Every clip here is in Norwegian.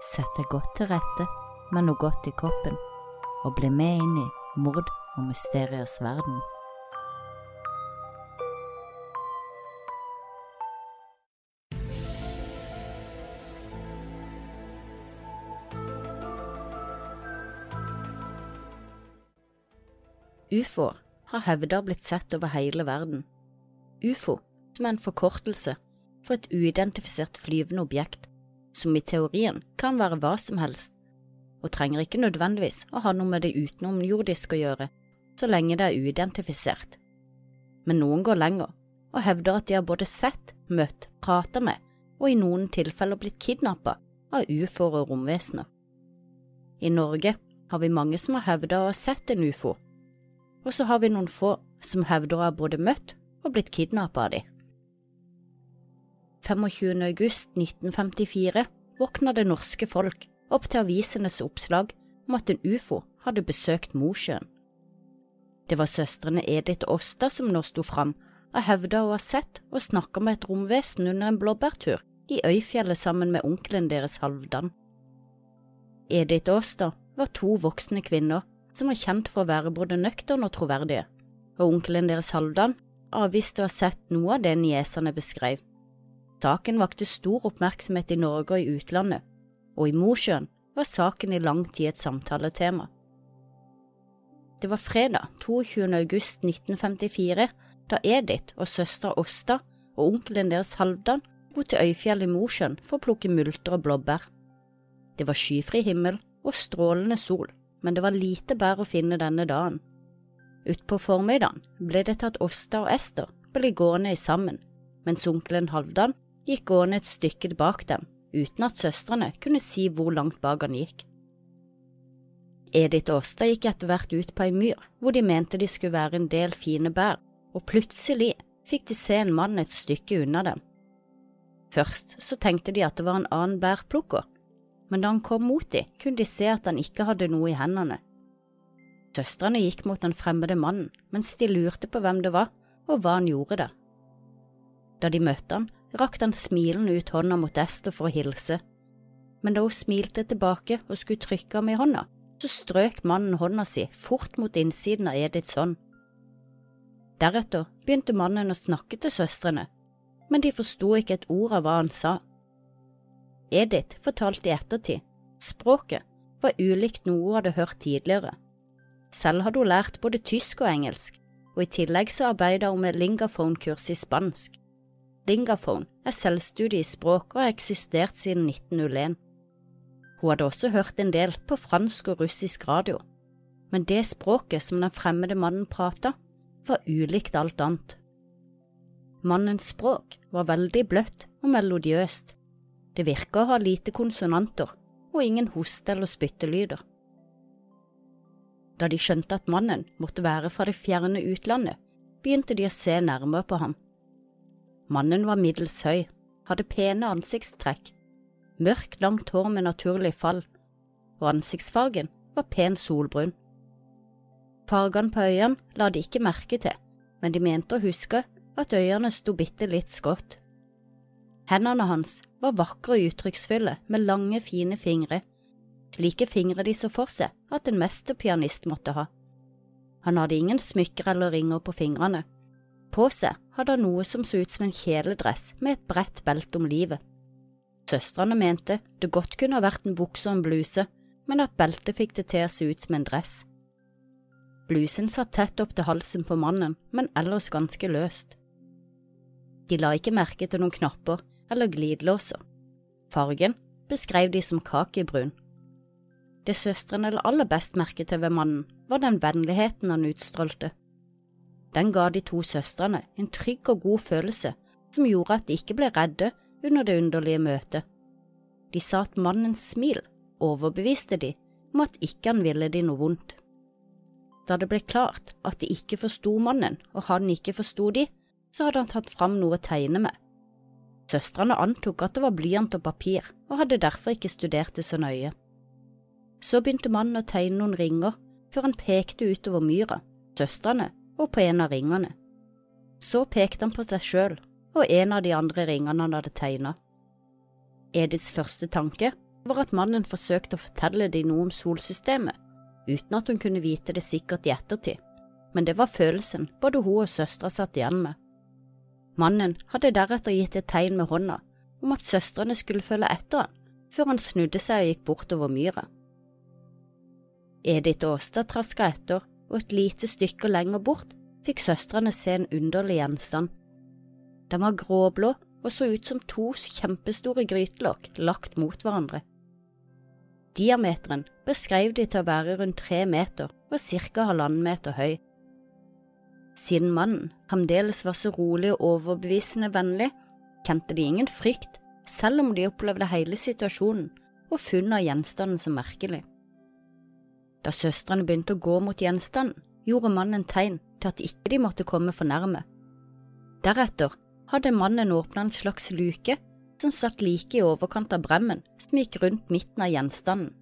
Sett deg godt til rette med noe godt i kroppen, og bli med inn i mord og mysteriers verden. Ufoer har hevda blitt sett over hele verden. Ufo, som er en forkortelse for et uidentifisert flyvende objekt, som i teorien kan være hva som helst, og trenger ikke nødvendigvis å ha noe med det utenomjordiske å gjøre, så lenge det er uidentifisert. Men noen går lenger og hevder at de har både sett, møtt, prata med og i noen tilfeller blitt kidnappa av ufoer og romvesener. I Norge har vi mange som har hevda å ha sett en ufo, og så har vi noen få som hevder å ha både møtt og blitt kidnappa av de. 25. august 1954 våkna det norske folk opp til avisenes oppslag om at en ufo hadde besøkt Mosjøen. Det var søstrene Edith og Åsta som nå sto fram og hevda å ha sett og snakka med et romvesen under en blåbærtur i Øyfjellet sammen med onkelen deres Halvdan. Edith og Åsta var to voksne kvinner som var kjent for å være både nøkterne og troverdige, og onkelen deres Halvdan avviste å ha sett noe av det niesene beskrev. Saken vakte stor oppmerksomhet i Norge og i utlandet, og i Mosjøen var saken i lang tid et samtaletema. Det var fredag 22. august 1954 da Edith og søstera Åsta og onkelen deres Halvdan dro til Øyfjell i Mosjøen for å plukke multer og blåbær. Det var skyfri himmel og strålende sol, men det var lite bær å finne denne dagen. Utpå formiddagen ble det til at Åsta og Ester ble gående sammen, mens onkelen Halvdan gikk gående et stykke bak dem, uten at søstrene kunne si hvor langt bak han gikk. Edith og Åsta gikk etter hvert ut på ei myr hvor de mente de skulle være en del fine bær, og plutselig fikk de se en mann et stykke unna dem. Først så tenkte de at det var en annen bærplukker, men da han kom mot dem, kunne de se at han ikke hadde noe i hendene. Søstrene gikk mot den fremmede mannen mens de lurte på hvem det var og hva han gjorde der. Da de møtte han, rakte han smilende ut hånda mot Esther for å hilse, men da hun smilte tilbake og skulle trykke ham i hånda, så strøk mannen hånda si fort mot innsiden av Ediths hånd. Deretter begynte mannen å snakke til søstrene, men de forsto ikke et ord av hva han sa. Edith fortalte i ettertid språket var ulikt noe hun hadde hørt tidligere. Selv hadde hun lært både tysk og engelsk, og i tillegg så arbeidet hun med lingaphone-kurs i spansk. Lingaphone er selvstudie i språk og har eksistert siden 1901. Hun hadde også hørt en del på fransk og russisk radio, men det språket som den fremmede mannen prata, var ulikt alt annet. Mannens språk var veldig bløtt og melodiøst, det virka å ha lite konsonanter og ingen hoste- eller spyttelyder. Da de skjønte at mannen måtte være fra det fjerne utlandet, begynte de å se nærmere på ham. Mannen var middels høy, hadde pene ansiktstrekk, mørkt, langt hår med naturlig fall, og ansiktsfargen var pen solbrun. Fargene på øynene la de ikke merke til, men de mente å huske at øynene sto bitte litt skrått. Hendene hans var vakre og uttrykksfulle med lange, fine fingre, slike fingre de så for seg at en mesterpianist måtte ha. Han hadde ingen smykker eller ringer på fingrene. På seg hadde han noe som så ut som en kjeledress med et bredt belte om livet. Søstrene mente det godt kunne ha vært en bukse og en bluse, men at beltet fikk det til å se ut som en dress. Blusen satt tett opp til halsen på mannen, men ellers ganske løst. De la ikke merke til noen knapper eller glidelåser. Fargen beskrev de som kakebrun. Det søstrene la aller best merke til ved mannen, var den vennligheten han utstrålte. Den ga de to søstrene en trygg og god følelse som gjorde at de ikke ble redde under det underlige møtet. De sa at mannens smil overbeviste de om at ikke han ville de noe vondt. Da det ble klart at de ikke forsto mannen og han ikke forsto de, så hadde han tatt fram noe å tegne med Søstrene antok at det var blyant og papir, og hadde derfor ikke studert det så nøye. Så begynte mannen å tegne noen ringer, før han pekte utover myra, søstrene og på en av ringene. Så pekte han på seg sjøl og en av de andre ringene han hadde tegnet. Ediths første tanke var at mannen forsøkte å fortelle dem noe om solsystemet, uten at hun kunne vite det sikkert i ettertid, men det var følelsen både hun og søstera satt igjen med. Mannen hadde deretter gitt et tegn med hånda om at søstrene skulle følge etter han, før han snudde seg og gikk bortover myra. Edith Aastad traska etter, og et lite stykke lenger bort fikk søstrene se en underlig gjenstand. Den var gråblå og så ut som to kjempestore grytelokk lagt mot hverandre. Diameteren beskrev de til å være rundt tre meter og ca. halvannen meter høy. Siden mannen fremdeles var så rolig og overbevisende vennlig, kjente de ingen frykt, selv om de opplevde hele situasjonen og funnet gjenstanden som merkelig. Da søstrene begynte å gå mot gjenstanden, gjorde mannen tegn til at ikke de måtte komme for nærme. Deretter hadde mannen åpnet en slags luke som satt like i overkant av bremmen som gikk rundt midten av gjenstanden,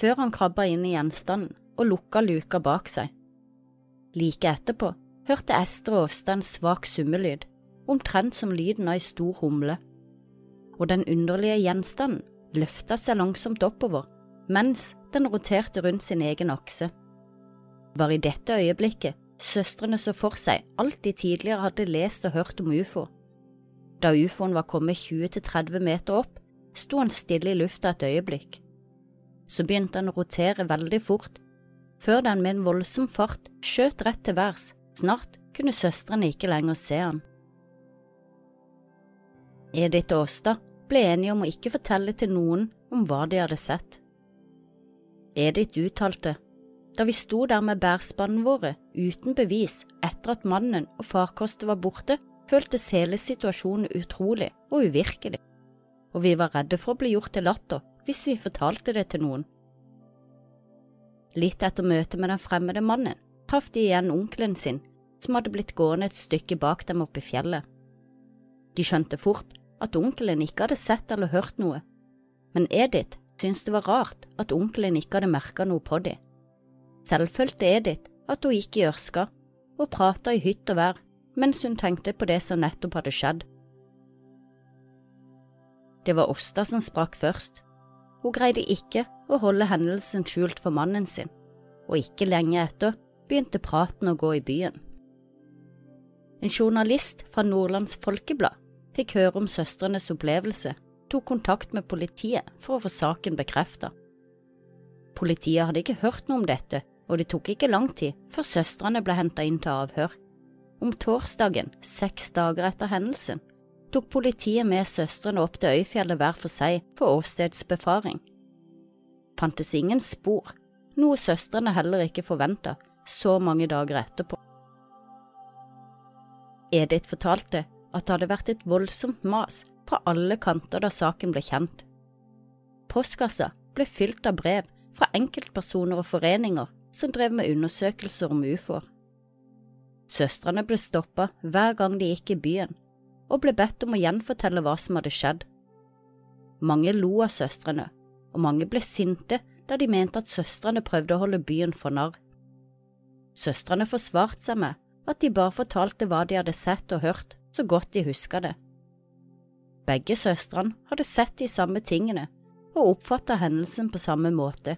før han krabba inn i gjenstanden og lukka luka bak seg. Like etterpå hørte Ester Åsta en svak summelyd, omtrent som lyden av ei stor humle, og den underlige gjenstanden løfta seg langsomt oppover mens den roterte rundt sin egen. Det var i dette øyeblikket søstrene så for seg alt de tidligere hadde lest og hørt om ufo. Da ufoen var kommet 20–30 meter opp, sto han stille i lufta et øyeblikk. Så begynte han å rotere veldig fort, før den med en voldsom fart skjøt rett til værs. Snart kunne søstrene ikke lenger se han. Edith og Åsta ble enige om å ikke fortelle til noen om hva de hadde sett. Edith uttalte, da vi sto der med bærspannene våre uten bevis etter at mannen og farkostet var borte, føltes hele situasjonen utrolig og uvirkelig, og vi var redde for å bli gjort til latter hvis vi fortalte det til noen. Litt etter møtet med den fremmede mannen traff de igjen onkelen sin, som hadde blitt gående et stykke bak dem oppe i fjellet. De skjønte fort at onkelen ikke hadde sett eller hørt noe, men Edith syntes det var rart at onkelen ikke hadde merka noe på dem. Selv følte Edith at hun gikk i ørska og prata i hytt og vær mens hun tenkte på det som nettopp hadde skjedd. Det var Åsta som sprakk først. Hun greide ikke å holde hendelsen skjult for mannen sin, og ikke lenge etter begynte praten å gå i byen. En journalist fra Nordlands Folkeblad fikk høre om søstrenes opplevelse, tok kontakt med politiet for å få saken bekreftet. Politiet hadde ikke hørt noe om dette, og det tok ikke lang tid før søstrene ble hentet inn til avhør. Om torsdagen, seks dager etter hendelsen, tok politiet med søstrene opp til Øyfjellet hver for seg for åstedsbefaring. Fantes ingen spor, noe søstrene heller ikke forventa så mange dager etterpå. Edith fortalte at det hadde vært et voldsomt mas fra alle kanter da saken ble kjent. Postkassa ble fylt av brev fra enkeltpersoner og foreninger som drev med undersøkelser om ufoer. Søstrene ble stoppa hver gang de gikk i byen, og ble bedt om å gjenfortelle hva som hadde skjedd. Mange lo av søstrene, og mange ble sinte da de mente at søstrene prøvde å holde byen for narr. Søstrene forsvarte seg med at de bare fortalte hva de hadde sett og hørt, så godt de huska det. Begge søstrene hadde sett de samme tingene og oppfatta hendelsen på samme måte.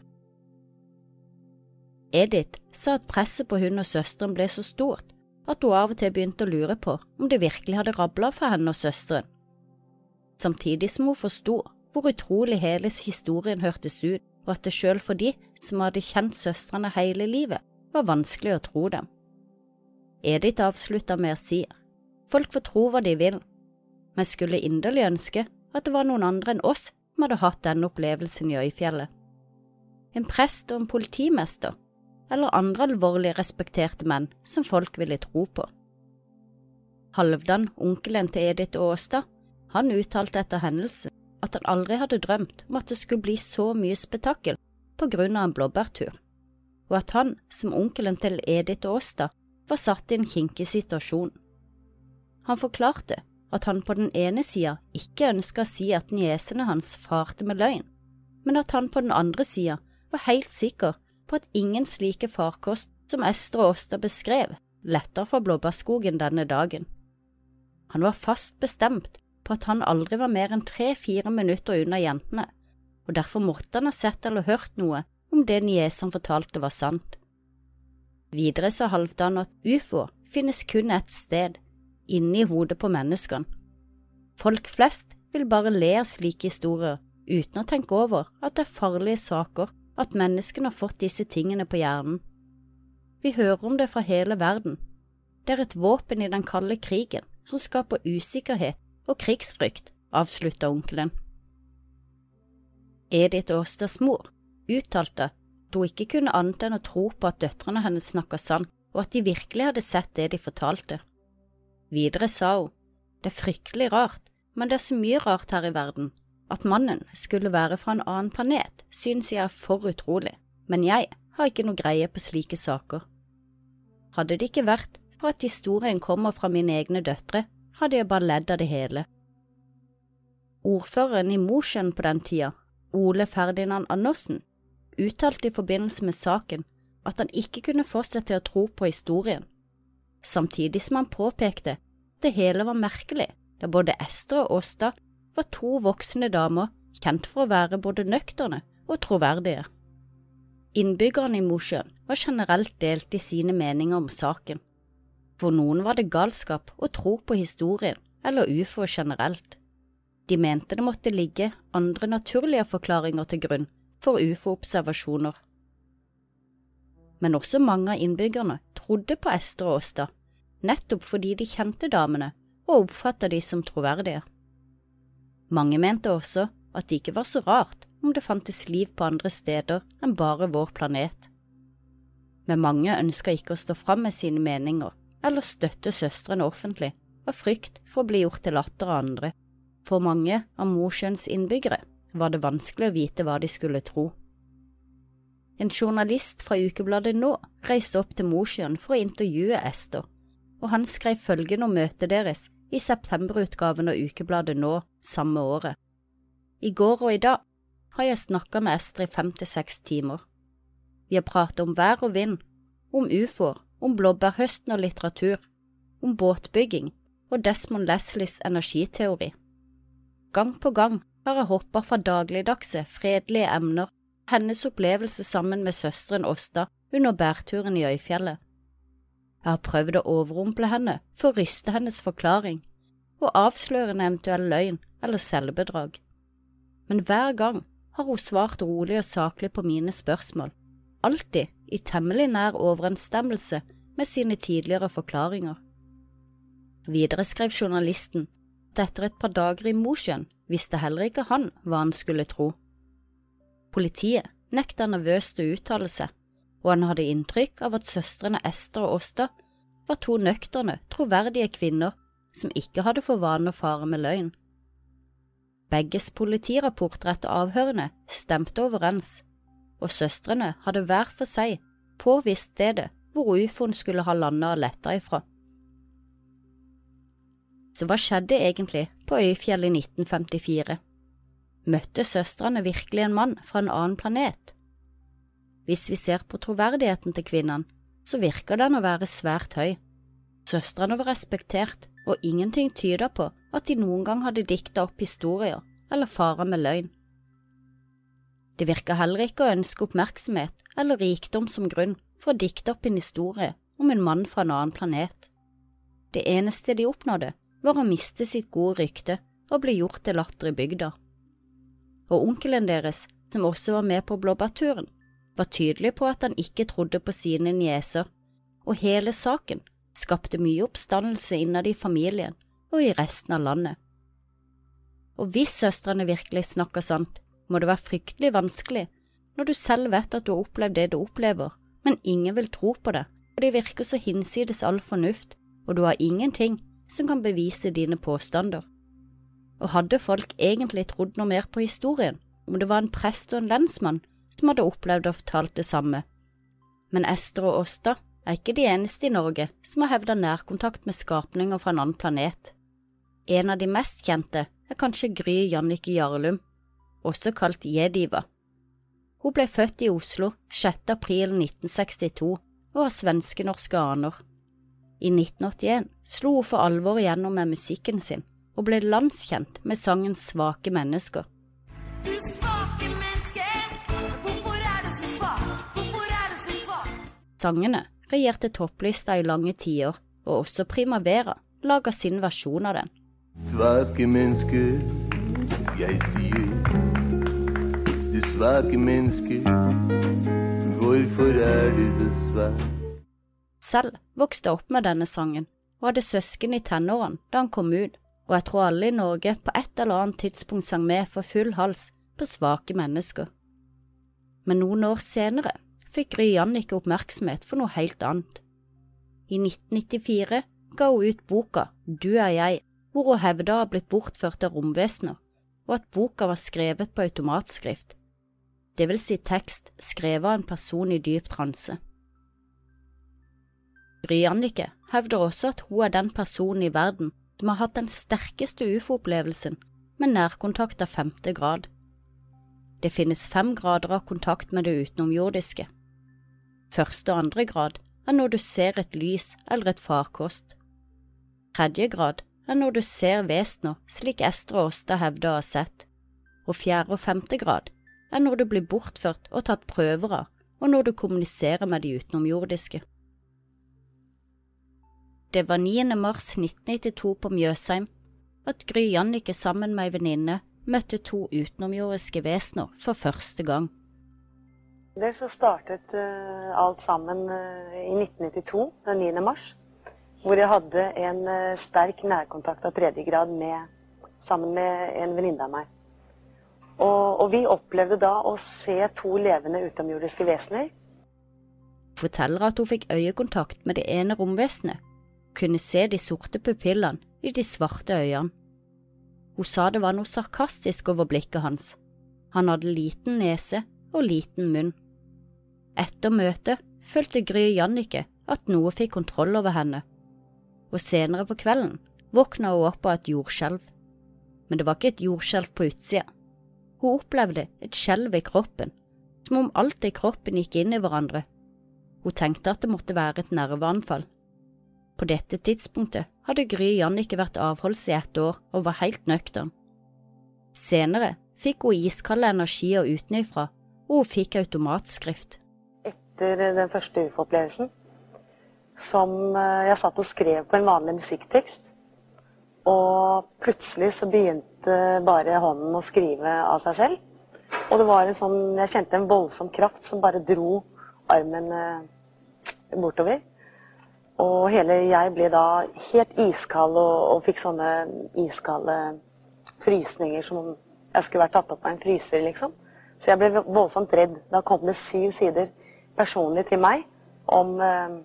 Edith sa at presset på hun og søsteren ble så stort at hun av og til begynte å lure på om det virkelig hadde rabla for henne og søsteren. Samtidig som hun forsto hvor utrolig hele historien hørtes ut, og at det selv for de som hadde kjent søstrene hele livet, var vanskelig å tro dem. Edith avslutta med å si, folk får tro hva de vil, men skulle inderlig ønske at det var noen andre enn oss som hadde hatt denne opplevelsen i Øyfjellet. En prest og en politimester eller andre alvorlig respekterte menn som folk ville tro på. Halvdan, onkelen til Edith Aastad, han uttalte etter hendelsen at han aldri hadde drømt om at det skulle bli så mye spetakkel på grunn av en blåbærtur, og at han, som onkelen til Edith Aastad, var satt i en kinkig situasjon. Han forklarte at han på den ene sida ikke ønska å si at niesene hans farte med løgn, men at han på den andre sida var helt sikker på at ingen slike farkost som Ester og Åsta beskrev, letter for blåbærskogen denne dagen. Han var fast bestemt på at han aldri var mer enn tre–fire minutter unna jentene, og derfor måtte han ha sett eller hørt noe om det niesen fortalte var sant. Videre sa Halvdan at ufo finnes kun ett sted, inni hodet på menneskene. Folk flest vil bare le av slike historier uten å tenke over at det er farlige saker at menneskene har fått disse tingene på hjernen. Vi hører om det fra hele verden. Det er et våpen i den kalde krigen som skaper usikkerhet og krigsfrykt, avslutta onkelen. Edith Aastads mor uttalte at hun ikke kunne annet enn å tro på at døtrene hennes snakka sant, og at de virkelig hadde sett det de fortalte. Videre sa hun, det er fryktelig rart, men det er så mye rart her i verden. At mannen skulle være fra en annen planet, synes jeg er for utrolig, men jeg har ikke noe greie på slike saker. Hadde det ikke vært for at historien kommer fra mine egne døtre, hadde jeg bare ledd av det hele. Ordføreren i Mosjøen på den tida, Ole Ferdinand Andersen, uttalte i forbindelse med saken at han ikke kunne få seg til å tro på historien, samtidig som han påpekte at det hele var merkelig, da både Ester og Åsta var to voksne damer kjent for å være både nøkterne og troverdige. Innbyggerne i Mosjøen var generelt delt i sine meninger om saken. For noen var det galskap å tro på historien eller ufo generelt. De mente det måtte ligge andre naturlige forklaringer til grunn for ufo-observasjoner. Men også mange av innbyggerne trodde på Ester og Åsta, nettopp fordi de kjente damene og oppfattet de som troverdige. Mange mente også at det ikke var så rart om det fantes liv på andre steder enn bare vår planet. Men mange ønska ikke å stå fram med sine meninger eller støtte søstrene offentlig av frykt for å bli gjort til latter av andre. For mange av Mosjøens innbyggere var det vanskelig å vite hva de skulle tro. En journalist fra ukebladet Nå reiste opp til Mosjøen for å intervjue Ester, og han skrev følgende om møtet deres i septemberutgaven av ukebladet Nå samme året. I går og i dag har jeg snakka med Ester i fem til seks timer. Vi har pratet om vær og vind, om ufoer, om blåbærhøsten og litteratur, om båtbygging og Desmond Leslies energiteori. Gang på gang har jeg hoppa fra dagligdagse, fredelige emner, hennes opplevelse sammen med søsteren Åsta under bærturen i Øyfjellet. Jeg har prøvd å overrumple henne for å ryste hennes forklaring og avsløre en eventuell løgn eller selvbedrag. Men hver gang har hun svart rolig og saklig på mine spørsmål, alltid i temmelig nær overensstemmelse med sine tidligere forklaringer. Videre skrev journalisten at etter et par dager i Mosjøen visste heller ikke han hva han skulle tro. Politiet nekta nervøst å uttale seg, og han hadde inntrykk av at søstrene Ester og Åsta var to nøkterne, troverdige kvinner som ikke hadde for vane å fare med løgn. Begges politirapporter etter avhørene stemte overens, og søstrene hadde hver for seg påvist stedet hvor ufoen skulle ha landa og letta ifra. Så hva skjedde egentlig på Øyfjellet i 1954? Møtte søstrene virkelig en mann fra en annen planet? Hvis vi ser på troverdigheten til kvinnene, så virker den å være svært høy. Søstrene var respektert, og ingenting tyder på at de noen gang hadde dikta opp historier eller fara med løgn. Det virker heller ikke å ønske oppmerksomhet eller rikdom som grunn for å dikte opp en historie om en mann fra en annen planet. Det eneste de oppnådde, var å miste sitt gode rykte og bli gjort til latter i bygda. Og onkelen deres, som også var med på blåbærturen, var tydelig på at han ikke trodde på sine nieser, og hele saken skapte mye oppstandelse innad i familien og i resten av landet. Og hvis søstrene virkelig snakker sant, må det være fryktelig vanskelig når du selv vet at du har opplevd det du opplever, men ingen vil tro på det, og det virker så hinsides all fornuft, og du har ingenting som kan bevise dine påstander. Og hadde folk egentlig trodd noe mer på historien, om det var en prest og en lensmann som hadde opplevd og fortalt det samme? Men Ester og Åsta er ikke de eneste i Norge som har hevda nærkontakt med skapninger fra en annen planet. En av de mest kjente er kanskje Gry Jannike Jarlum, også kalt Jediva. Hun ble født i Oslo 6. april 1962 og har svenske-norske aner. I 1981 slo hun for alvor igjennom med musikken sin, og ble landskjent med sangen Svake mennesker. Du svake menneske, hvorfor er du så svak, hvorfor er du så svak? Sangene regjerte topplista i lange tider, og også Primavera lager sin versjon av den. Svake menneske, jeg sier. Du svake menneske, hvorfor er du så svak? Selv vokste jeg opp med denne sangen, og hadde søsken i tenårene da han kom ut og jeg tror alle i Norge på et eller annet tidspunkt sang med for full hals på svake mennesker. Men noen år senere fikk Gry Jannicke oppmerksomhet for noe helt annet. I 1994 ga hun ut boka Du er jeg, hvor hun hevda å ha blitt bortført av romvesener, og at boka var skrevet på automatskrift, det vil si tekst skrevet av en person i dyp transe. Gry Jannicke hevder også at hun er den personen i verden som har hatt den sterkeste ufo-opplevelsen med nærkontakt av femte grad. Det finnes fem grader av kontakt med det utenomjordiske. Første og andre grad er når du ser et lys eller et farkost. Tredje grad er når du ser vesener slik Ester og Åsta hevder å ha sett, og fjerde og femte grad er når du blir bortført og tatt prøver av, og når du kommuniserer med de utenomjordiske. Det var 9. mars 1992 på Mjøsheim at Gry Jannicke sammen med ei venninne møtte to utenomjordiske vesener for første gang. Det så startet uh, alt sammen uh, i 1992, den 9. mars, hvor jeg hadde en uh, sterk nærkontakt av tredje grad med, sammen med en venninne av meg. Og, og, vi opplevde da å se to levende utenomjordiske vesener. Forteller at hun fikk øyekontakt med det ene romvesenet, kunne se de sorte pupillene i de svarte øynene. Hun sa det var noe sarkastisk over blikket hans. Han hadde liten nese og liten munn. Etter møtet følte Gry Jannicke at noe fikk kontroll over henne, og senere på kvelden våkna hun opp av et jordskjelv. Men det var ikke et jordskjelv på utsida. Hun opplevde et skjelv i kroppen, som om alt i kroppen gikk inn i hverandre. Hun tenkte at det måtte være et nerveanfall. På dette tidspunktet hadde Gry Jannicke vært avholds i ett år og var helt nøktern. Senere fikk hun iskalde energier utenfra, og hun fikk automatskrift etter den første ufo-opplevelsen som eh, jeg satt og skrev på en vanlig musikktekst. Og plutselig så begynte bare hånden å skrive av seg selv. Og det var en sånn Jeg kjente en voldsom kraft som bare dro armen eh, bortover. Og hele jeg ble da helt iskald og, og fikk sånne iskalde frysninger som om jeg skulle vært tatt opp av en fryser, liksom. Så jeg ble voldsomt redd. Da kom det syv sider personlig til meg om eh,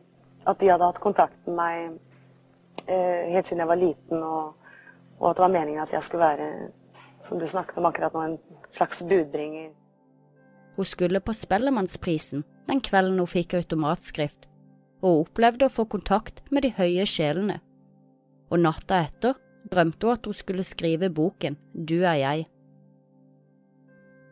at de hadde hatt kontakt med meg eh, helt siden jeg var liten, og, og, at det var meningen at jeg skulle være, som du snakket om akkurat nå, en slags budbringer. Hun skulle på Spellemannsprisen den kvelden hun fikk automatskrift, og opplevde å få kontakt med de høye sjelene. Og natta etter drømte hun at hun skulle skrive boken Du er jeg.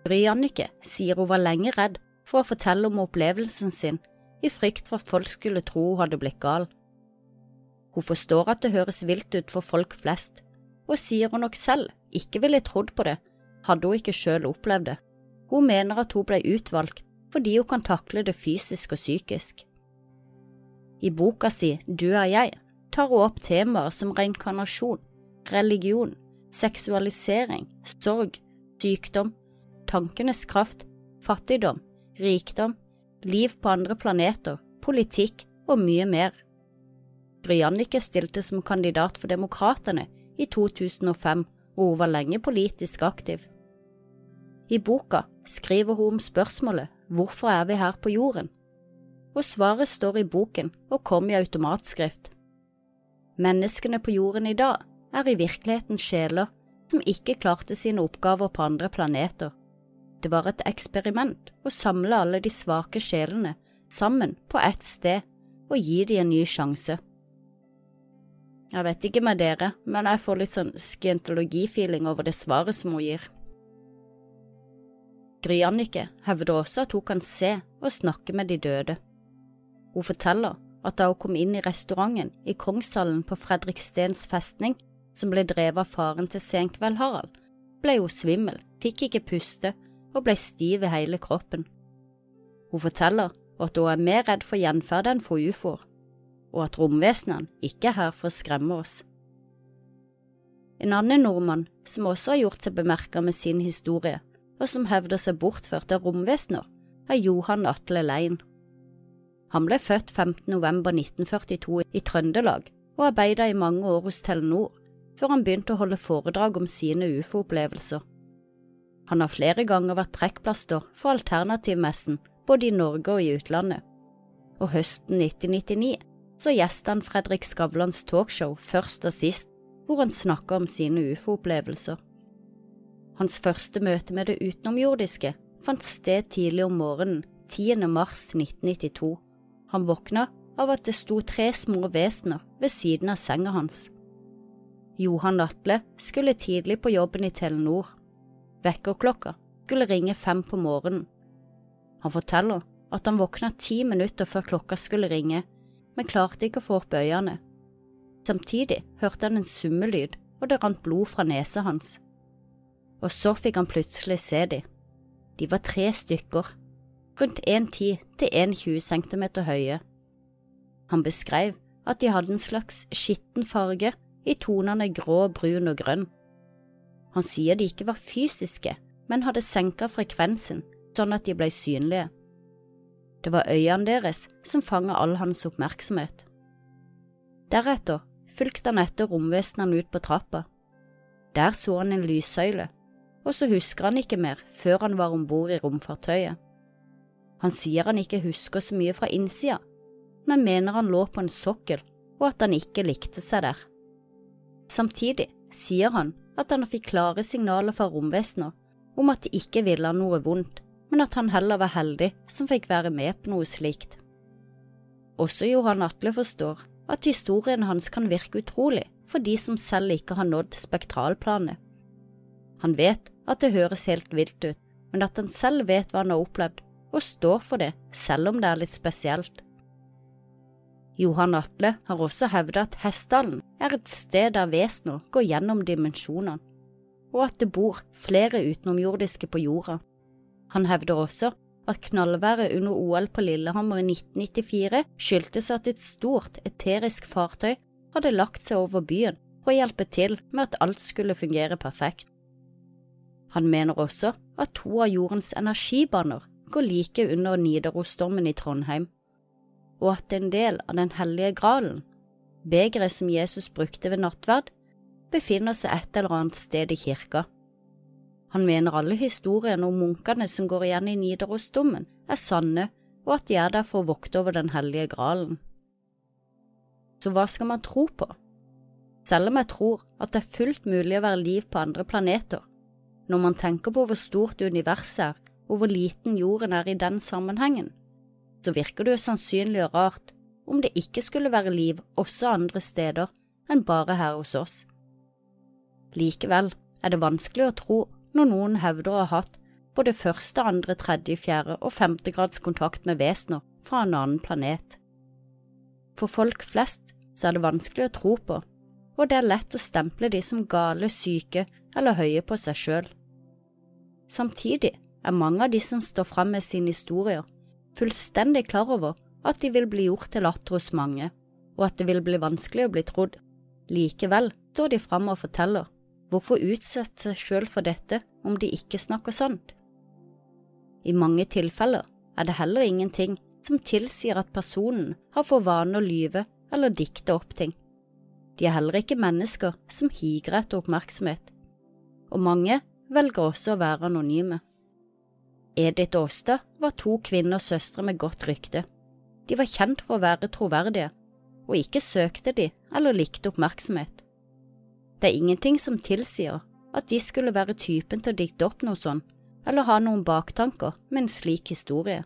Bry Annike sier hun var lenge redd for å fortelle om opplevelsen sin, i frykt for at folk skulle tro hun hadde blitt gal. Hun forstår at det høres vilt ut for folk flest, og sier hun nok selv ikke ville trodd på det, hadde hun ikke selv opplevd det. Hun mener at hun ble utvalgt fordi hun kan takle det fysisk og psykisk. I boka si Du er jeg tar hun opp temaer som reinkarnasjon, religion, seksualisering, sorg, sykdom, tankenes kraft, fattigdom, rikdom, liv på andre planeter, politikk og mye mer. Gry-Annike stilte som kandidat for Demokratene i 2005, og hun var lenge politisk aktiv. I boka skriver hun om spørsmålet Hvorfor er vi her på jorden? Og svaret står i boken og kom i automatskrift. Menneskene på jorden i dag er i virkeligheten sjeler som ikke klarte sine oppgaver på andre planeter det var et eksperiment å samle alle de svake sjelene sammen på ett sted og gi dem en ny sjanse. Jeg vet ikke med dere, men jeg får litt sånn skientologifeeling over det svaret som hun gir. Gry-Annike hevder også at hun kan se og snakke med de døde. Hun forteller at da hun kom inn i restauranten i Kongshallen på Fredrikstens festning, som ble drevet av faren til Senkveld-Harald, ble hun svimmel, fikk ikke puste og ble stiv i hele kroppen. Hun forteller at hun er mer redd for gjenferd enn for ufoer, og at romvesenene ikke er her for å skremme oss. En annen nordmann som også har gjort seg bemerket med sin historie, og som hevder seg bortført av romvesener, er Johan Atle Lein. Han ble født 15. november 1942 i Trøndelag og arbeidet i mange år hos Telenor, før han begynte å holde foredrag om sine ufo-opplevelser. Han har flere ganger vært trekkplaster for Alternativmessen, både i Norge og i utlandet, og høsten 1999 så gjestet han Fredrik Skavlans talkshow først og sist, hvor han snakket om sine ufo-opplevelser. Hans første møte med det utenomjordiske fant sted tidlig om morgenen 10. mars 1992. Han våkna av at det sto tre små vesener ved siden av senga hans. Johan Atle skulle tidlig på jobben i Telenor. Vekkerklokka skulle ringe fem på morgenen. Han forteller at han våkna ti minutter før klokka skulle ringe, men klarte ikke å få opp øynene. Samtidig hørte han en summelyd, og det rant blod fra nesa hans. Og så fikk han plutselig se de. De var tre stykker, rundt 1,10 til 1,20 cm høye. Han beskrev at de hadde en slags skitten farge i tonene grå, brun og grønn. Han sier de ikke var fysiske, men hadde senka frekvensen sånn at de ble synlige. Det var øynene deres som fanga all hans oppmerksomhet. Deretter fulgte han etter romvesenene ut på trappa. Der så han en lyssøyle, og så husker han ikke mer før han var om bord i romfartøyet. Han sier han ikke husker så mye fra innsida, men mener han lå på en sokkel og at han ikke likte seg der. Samtidig sier han at han fikk klare signaler fra romvesener om at de ikke ville han noe vondt, men at han heller var heldig som fikk være med på noe slikt. Også Johan Atle forstår at historien hans kan virke utrolig for de som selv ikke har nådd spektralplanet. Han vet at det høres helt vilt ut, men at han selv vet hva han har opplevd, og står for det, selv om det er litt spesielt. Johan Atle har også hevdet at Hessdalen er et sted der vesener går gjennom dimensjonene, og at det bor flere utenomjordiske på jorda. Han hevder også at knallværet under OL på Lillehammer i 1994 skyldtes at et stort eterisk fartøy hadde lagt seg over byen for å hjelpe til med at alt skulle fungere perfekt. Han mener også at to av jordens energibaner går like under Nidarosdomen i Trondheim, og at en del av Den hellige gralen, begeret som Jesus brukte ved nattverd, befinner seg et eller annet sted i kirka. Han mener alle historiene om munkene som går igjen i Nidarosdomen, er sanne, og at de er der for å vokte over Den hellige gralen. Så hva skal man tro på? Selv om jeg tror at det er fullt mulig å være liv på andre planeter, når man tenker på hvor stort universet er og hvor liten jorden er i den sammenhengen, så virker det jo sannsynlig og rart om det ikke skulle være liv også andre steder enn bare her hos oss. Likevel er det vanskelig å tro når noen hevder å ha hatt både første, andre, tredje, fjerde og femte grads kontakt med vesener fra en annen planet. For folk flest så er det vanskelig å tro på, og det er lett å stemple de som gale, syke eller høye på seg selv. Samtidig er mange av de som står frem med sine historier, fullstendig klar over at de vil bli gjort til latter hos mange, og at det vil bli vanskelig å bli trodd. Likevel står de frem og forteller Hvorfor utsette seg selv for dette om de ikke snakker sant? I mange tilfeller er det heller ingenting som tilsier at personen har for vane å lyve eller dikte opp ting. De er heller ikke mennesker som higer etter oppmerksomhet, og mange velger også å være anonyme. Edith Aastad var to kvinners søstre med godt rykte. De var kjent for å være troverdige, og ikke søkte de eller likte oppmerksomhet. Det er ingenting som tilsier at de skulle være typen til å dikte opp noe sånt, eller ha noen baktanker med en slik historie.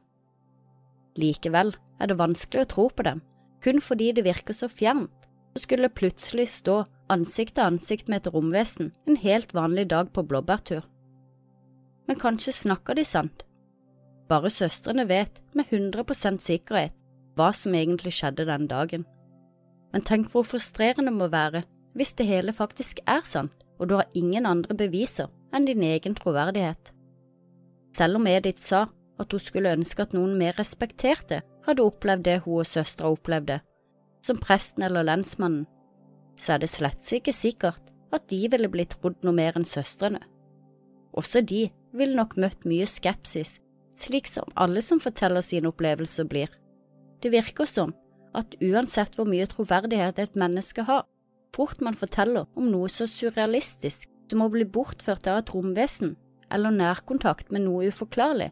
Likevel er det vanskelig å tro på dem, kun fordi det virker så fjernt, og skulle plutselig stå ansikt til ansikt med et romvesen en helt vanlig dag på blåbærtur. Men kanskje snakker de sant? Bare søstrene vet med 100% sikkerhet hva som egentlig skjedde den dagen. Men tenk hvor frustrerende det må være hvis det hele faktisk er sant, og du har ingen andre beviser enn din egen troverdighet. Selv om Edith sa at hun skulle ønske at noen mer respekterte hadde opplevd det hun og søstera opplevde, som presten eller lensmannen, så er det slett ikke sikkert at de ville blitt trodd noe mer enn søstrene. Også de ville nok møtt mye skepsis, slik som alle som forteller sine opplevelser blir. Det virker som at uansett hvor mye troverdighet et menneske har, fort man forteller om noe så surrealistisk som å bli bortført av et romvesen eller nærkontakt med noe uforklarlig,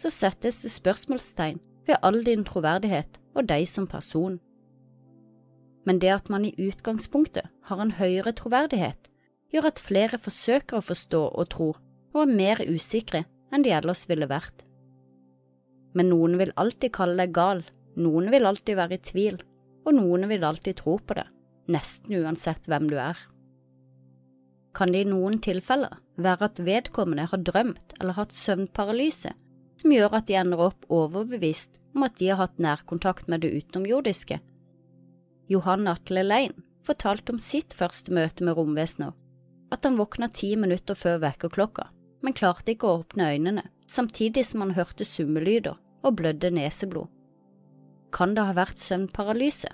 så settes det spørsmålstegn ved all din troverdighet og deg som person. Men det at man i utgangspunktet har en høyere troverdighet, gjør at flere forsøker å forstå og tro, og er mer usikre enn de ellers ville vært. Men noen vil alltid kalle deg gal, noen vil alltid være i tvil, og noen vil alltid tro på det, nesten uansett hvem du er. Kan det i noen tilfeller være at vedkommende har drømt eller hatt søvnparalyse, som gjør at de ender opp overbevist om at de har hatt nærkontakt med det utenomjordiske. Johan Atle Lein fortalte om sitt første møte med romvesener, at han våkna ti minutter før vekkerklokka, men klarte ikke å åpne øynene, samtidig som han hørte summelyder og blødde neseblod. Kan det ha vært søvnparalyse?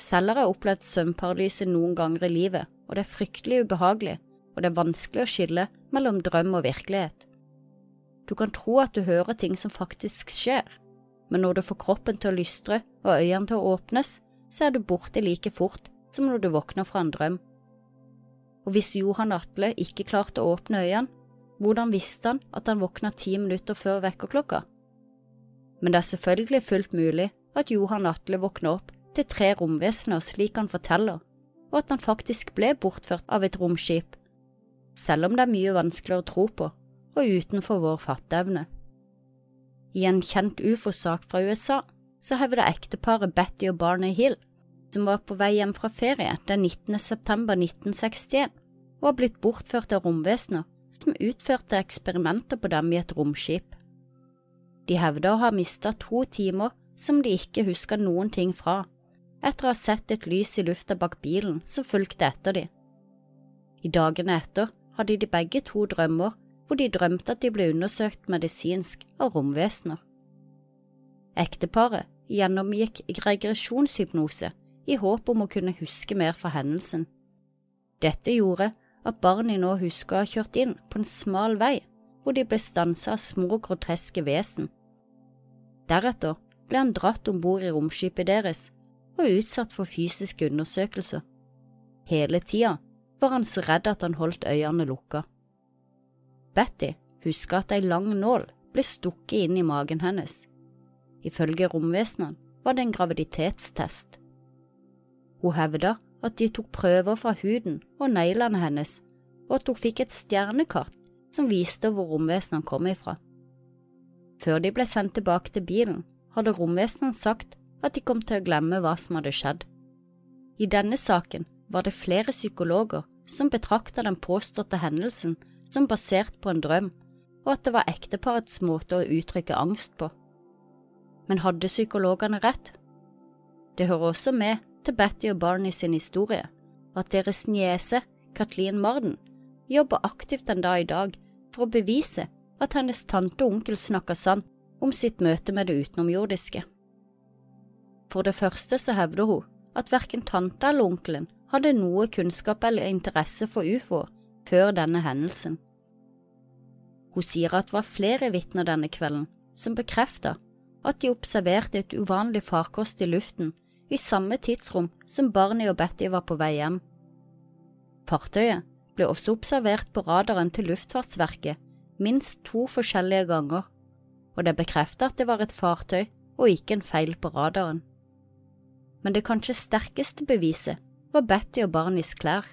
Selv har jeg opplevd søvnparalyse noen ganger i livet, og det er fryktelig ubehagelig, og det er vanskelig å skille mellom drøm og virkelighet. Du kan tro at du hører ting som faktisk skjer, men når du får kroppen til å lystre og øynene til å åpnes, så er du borte like fort som når du våkner fra en drøm. Og hvis Johan Atle ikke klarte å åpne øynene, hvordan visste han at han våkna ti minutter før vekkerklokka? Men det er selvfølgelig fullt mulig at Johan Atle våkna opp til tre romvesener slik han forteller, og at han faktisk ble bortført av et romskip, selv om det er mye vanskeligere å tro på og utenfor vår fatteevne. I en kjent ufo-sak fra USA så hevder ekteparet Betty og Barney Hill, som var på vei hjem fra ferie den 19. september 1961, og har blitt bortført av romvesener som utførte eksperimenter på dem i et romskip. De hevder å ha mistet to timer som de ikke husker noen ting fra, etter å ha sett et lys i lufta bak bilen som fulgte etter dem. I dagene etter hadde de begge to drømmer hvor de drømte at de ble undersøkt medisinsk av romvesener. Ekteparet gjennomgikk regresjonshypnose i håp om å kunne huske mer fra hendelsen. Dette gjorde at barnet nå husker å ha kjørt inn på en smal vei hvor de ble stanset av små, groteske vesen. Deretter ble han dratt om bord i romskipet deres og utsatt for fysiske undersøkelser. Hele tida var han så redd at han holdt øynene lukka. Betty husker at ei lang nål ble stukket inn i magen hennes. Ifølge romvesenene var det en graviditetstest. Hun hevda at de tok prøver fra huden og neglene hennes, og at hun fikk et stjernekart som viste hvor romvesenene kom ifra. Før de ble sendt tilbake til bilen, hadde romvesenene sagt at de kom til å glemme hva som hadde skjedd. I denne saken var det flere psykologer som betrakta den påståtte hendelsen som basert på en drøm, og at det var ekteparets måte å uttrykke angst på. Men hadde psykologene rett? Det hører også med til Betty og Barney sin historie at deres niese, Kathleen Marden, jobber aktivt den dag i dag for å bevise at hennes tante og onkel snakker sant om sitt møte med det utenomjordiske. For det første så hevder hun at verken tante eller onkelen hadde noe kunnskap eller interesse for ufoer før denne hendelsen. Hun sier at det var flere vitner denne kvelden som bekreftet at de observerte et uvanlig farkost i luften i samme tidsrom som Barney og Betty var på vei hjem. Fartøyet ble også observert på radaren til Luftfartsverket minst to forskjellige ganger, og det bekreftet at det var et fartøy og ikke en feil på radaren. Men det kanskje sterkeste beviset var Betty og Barneys klær.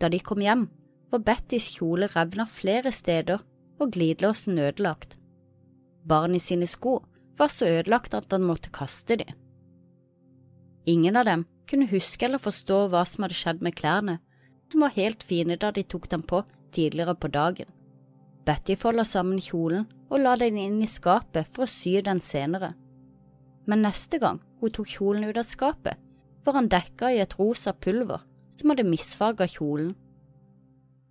Da de kom hjem, var Bettys kjole revna flere steder og glidelåsen ødelagt. Barney sine sko var så ødelagt at han måtte kaste dem. Ingen av dem kunne huske eller forstå hva som hadde skjedd med klærne, som var helt fine da de tok dem på tidligere på dagen. Betty folder sammen kjolen og la den inn i skapet for å sy den senere. Men neste gang hun tok kjolen ut av skapet, var han dekka i et rosa pulver som hadde misfarga kjolen.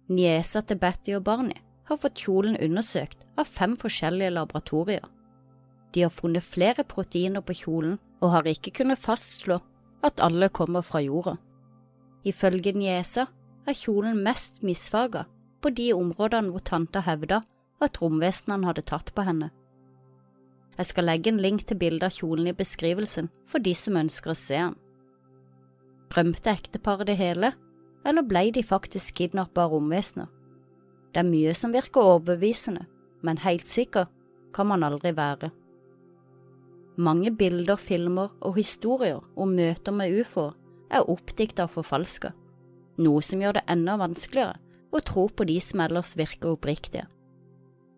Niesa til Betty og Barney har fått kjolen undersøkt av fem forskjellige laboratorier. De har funnet flere proteiner på kjolen og har ikke kunnet fastslå at alle kommer fra jorda. Ifølge Niesa er kjolen mest misfarga på de områdene hvor tanta hevda at romvesenene hadde tatt på henne. Jeg skal legge en link til bildet av kjolen i beskrivelsen for de som ønsker å se den. Drømte ekteparet det hele, eller ble de faktisk kidnappa av romvesener? Det er mye som virker overbevisende, men helt sikker kan man aldri være. Mange bilder, filmer og historier om møter med ufoer er oppdikta og forfalska, noe som gjør det enda vanskeligere å tro på de som ellers virker oppriktige.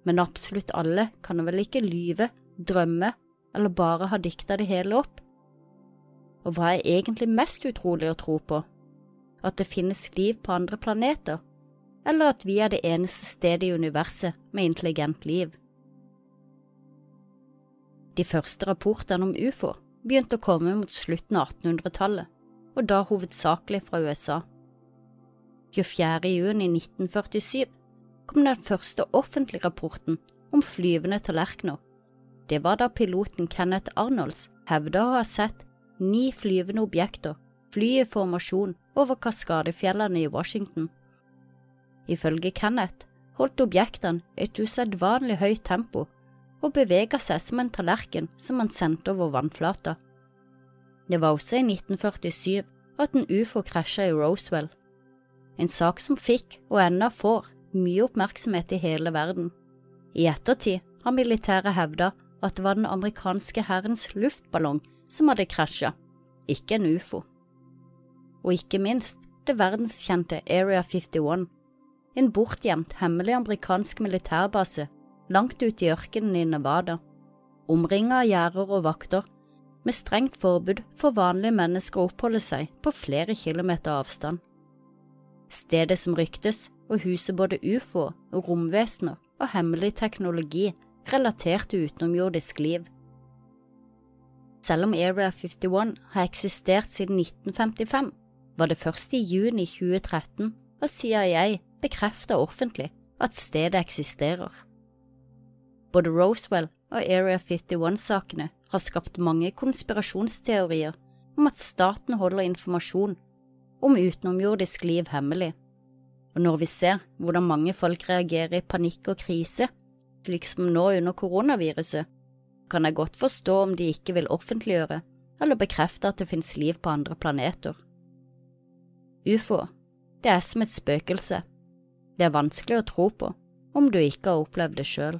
Men absolutt alle kan vel ikke lyve, drømme eller bare ha dikta det hele opp? Og hva er egentlig mest utrolig å tro på? At det finnes liv på andre planeter, eller at vi er det eneste stedet i universet med intelligent liv? De første rapportene om ufo begynte å komme mot slutten av 1800-tallet, og da hovedsakelig fra USA. 24. juni 1947 kom den første offentlige rapporten om flyvende tallerkener. Det var da piloten Kenneth Arnolds hevda å ha sett ni flyvende objekter fly i formasjon over Kaskadefjellene i Washington. Ifølge Kenneth holdt objektene et usedvanlig høyt tempo og bevega seg som en tallerken som man sendte over vannflata. Det var også i 1947 at en ufo krasja i Roswell, en sak som fikk, og ennå får, mye oppmerksomhet i hele verden. I ettertid har militæret hevda at det var den amerikanske hærens luftballong som hadde krasja, ikke en ufo. Og ikke minst det verdenskjente Area 51, en bortgjemt, hemmelig amerikansk militærbase langt ute i ørkenen i Nevada, omringet av gjerder og vakter, med strengt forbud for vanlige mennesker å oppholde seg på flere kilometer avstand. Stedet som ryktes å huse både ufo og romvesener og hemmelig teknologi relatert til utenomjordisk liv. Selv om Area 51 har eksistert siden 1955, var det først i juni 2013 at CIA bekreftet offentlig at stedet eksisterer. Både Roswell og Area 51-sakene har skapt mange konspirasjonsteorier om at staten holder informasjon om utenomjordisk liv hemmelig. Og når vi ser hvordan mange folk reagerer i panikk og krise, slik som nå under koronaviruset, kan jeg godt forstå om de ikke vil offentliggjøre eller bekrefte at det finnes liv på andre planeter. Ufo, det er som et spøkelse. Det er vanskelig å tro på om du ikke har opplevd det sjøl.